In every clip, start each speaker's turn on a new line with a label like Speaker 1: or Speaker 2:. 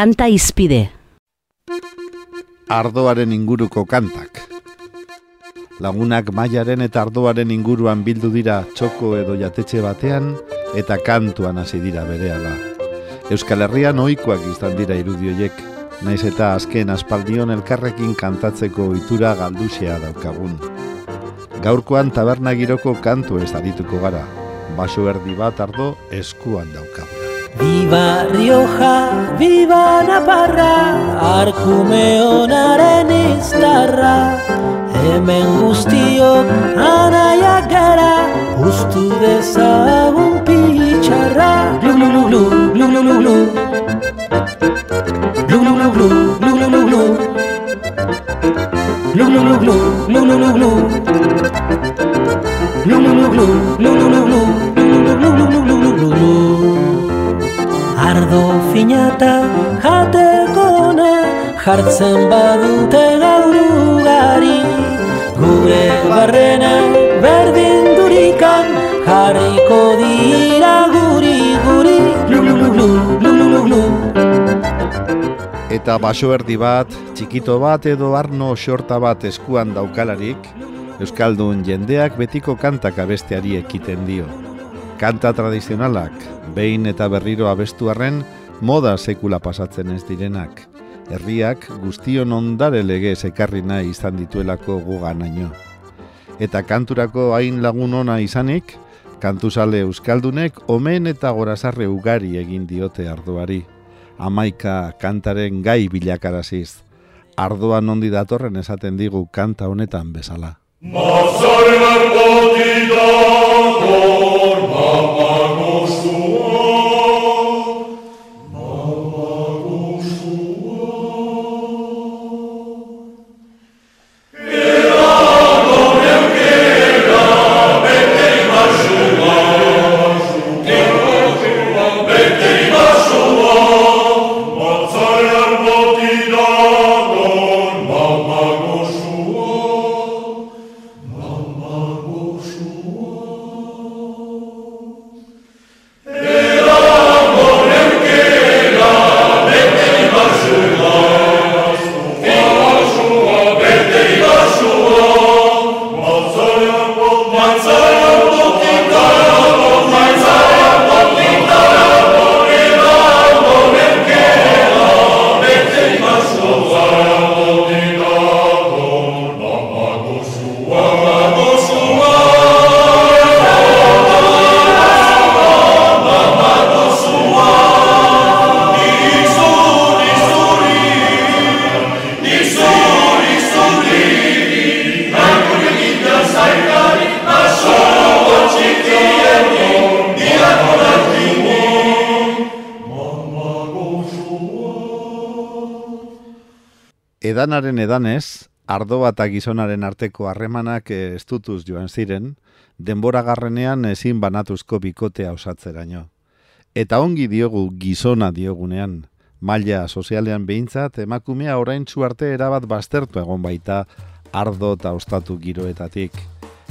Speaker 1: Kanta izpide.
Speaker 2: Ardoaren inguruko kantak. Lagunak mailaren eta ardoaren inguruan bildu dira txoko edo jatetxe batean eta kantuan hasi dira berehala. Euskal Herrian ohikoak izan dira irudioiek, naiz eta azken aspaldion elkarrekin kantatzeko ohitura galduxea daukagun. Gaurkoan taberna giroko kantu ez adituko gara, baso erdi bat ardo eskuan daukagu.
Speaker 3: Viva Rioja, viva Naparra, arkume honaren iztarra. Hemen guztiok anaiak gara, ustu dezagun jartzen badute gaur ugari Gure barrena berdin durikan jarriko dira guri guri
Speaker 2: Eta baso erdi bat, txikito bat edo arno xorta bat eskuan daukalarik, Euskaldun jendeak betiko kantak abesteari ekiten dio. Kanta tradizionalak, behin eta berriro abestu arren, moda sekula pasatzen ez direnak. Herriak guztion ondare lege ekarri nahi izan dituelako guganaino. Eta kanturako hain lagun ona izanik, kantuzale euskaldunek omen eta gorazarre ugari egin diote ardoari. Amaika kantaren gai bilakaraziz. Ardoa nondi datorren esaten digu kanta honetan bezala.
Speaker 4: Mazaren of
Speaker 2: Edanaren edanez, ardoa eta gizonaren arteko harremanak eh, estutuz joan ziren, denbora garrenean ezin banatuzko bikotea osatzeraino. Eta ongi diogu gizona diogunean, maila sozialean behintzat, emakumea orain arte erabat baztertu egon baita ardo eta ostatu giroetatik.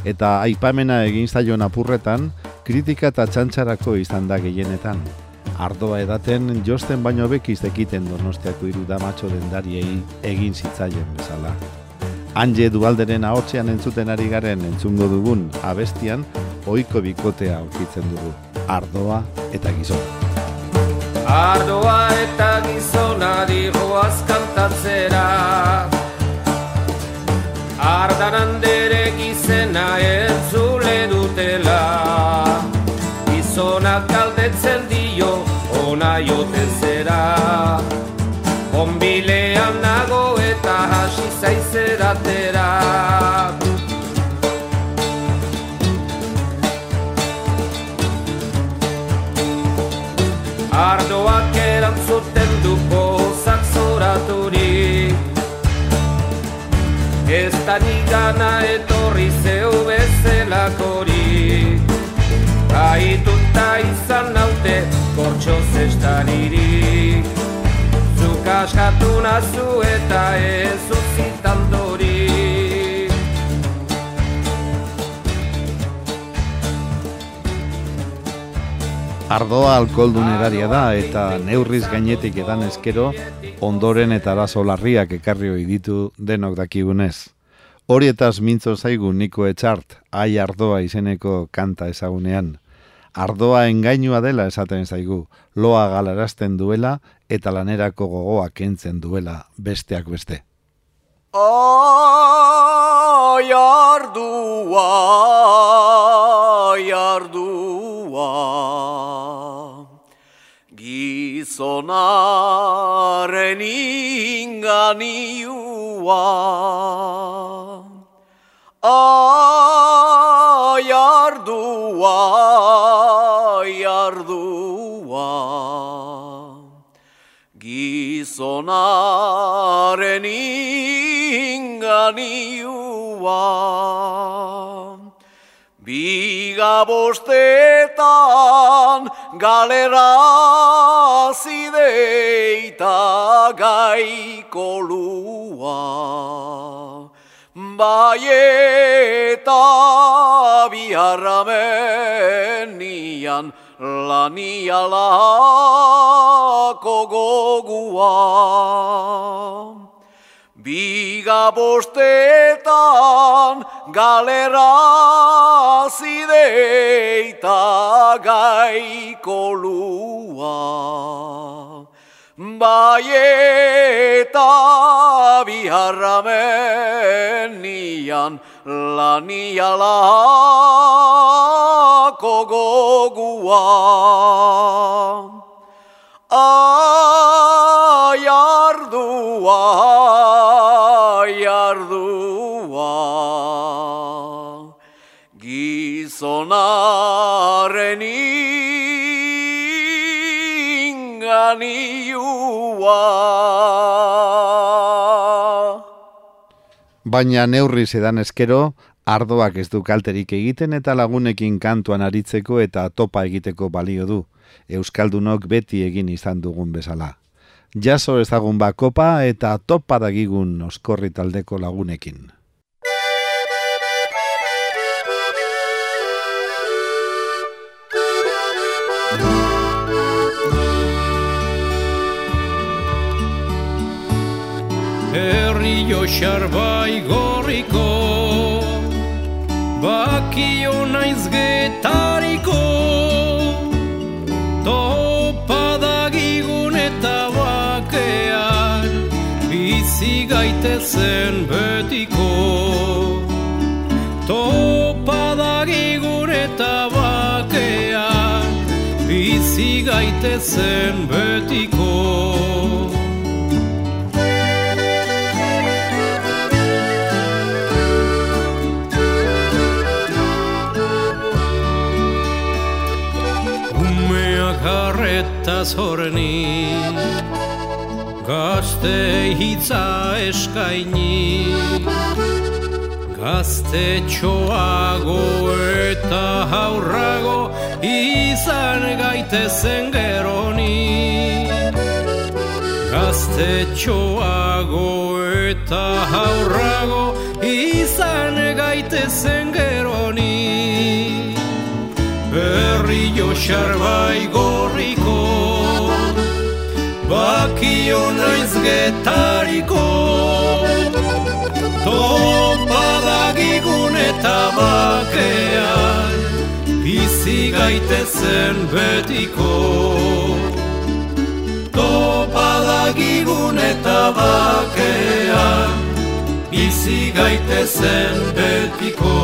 Speaker 2: Eta aipamena egin zaion apurretan, kritika eta txantxarako izan da gehienetan. Ardoa edaten josten baino bekiz ekiten donostiako hiru damatxo dendariei egin zitzaien bezala. Anje dualderen ahotsean entzuten ari garen entzungo dugun abestian, ohiko bikotea aurkitzen dugu. Ardoa eta gizona.
Speaker 5: Ardoa eta gizona zaizeratera Ardoak erantzuten du pozak zoraturik Ez da nigana etorri zeu bezelakorik Aituta izan naute kortxo zestaririk Zuk askatu nazu eta ez utzitan dorik
Speaker 2: Ardoa alkoldun eraria da eta neurriz gainetik edan eskero ondoren eta arazo larriak ekarri ohi ditu denok dakigunez. Horietaz mintzo zaigu niko etxart, ai ardoa izeneko kanta ezagunean. Ardoa engainua dela esaten zaigu, loa galarazten duela eta lanerako gogoa kentzen duela besteak beste.
Speaker 6: Ai ardua, ai ardua, gizonaren inganiua. Ai gizonaren inganiua. Biga bostetan galera zideita gaikolua. Bai eta biharramenian lanialako gogua. Biga bostetan galera zideita gaikolua. Bai eta lanialako gogua. Ai gizonaren inganiua.
Speaker 2: Baina neurri edan eskero, ardoak ez du kalterik egiten eta lagunekin kantuan aritzeko eta topa egiteko balio du. Euskaldunok beti egin izan dugun bezala. Jaso ezagun bakopa eta topa dagigun oskorri taldeko lagunekin.
Speaker 4: Herri joxar bai gorriko Bakio naiz getariko Topa eta bakean Bizi gaitezen betiko. Topa eta bakean Bizi gaitezen betiko horni Gazte hitza eskaini. Gazte txoago eta haurrago Izan gaitezen geroni. Gazte txoago eta haurrago Izan gaitezen geroni. Berri joxar bai gorriko Bakio naiz getariko Topa dagigun eta bakean Bizi gaitezen betiko. Topa dagigun eta bakean Bizi gaitezen betiko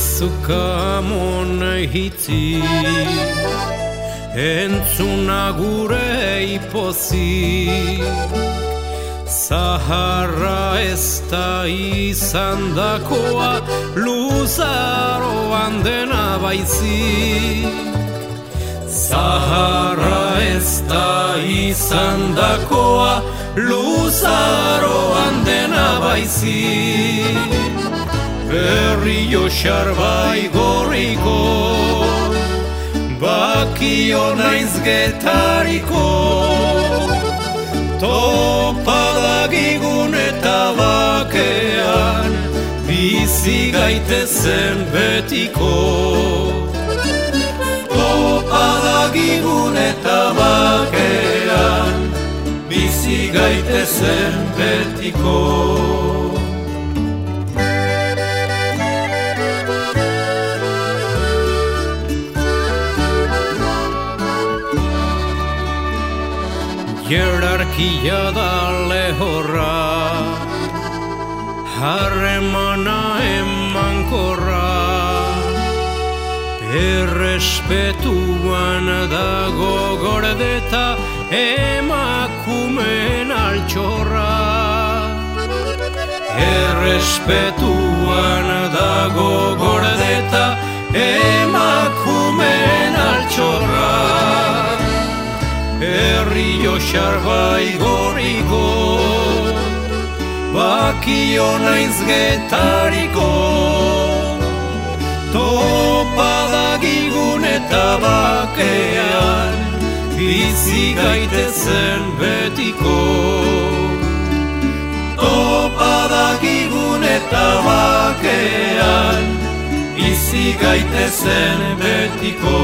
Speaker 4: Ezukamon hitzi Entzuna gure ipozi Zaharra ez da izan dakoa Luzaroan dena baizi Zaharra ez da izan dakoa Luzaroan dena baizi Berri joxar bai gorriko Bakio naiz getariko. Topadagigun eta bakean Bizi gaitezen betiko. Topadagigun eta bakean Bizi gaitezen betiko Jerarkia da lehorra Harremana emankorra Errespetuan dago gordeta emakumen altxorra. Errespetuan dago gordeta emakumen altxorra Herri joxarbai goriko Bakio naiz getariko. Topadagigun eta bakean Bizi gaitezen betiko. Topadagigun eta bakean Bizi gaitezen betiko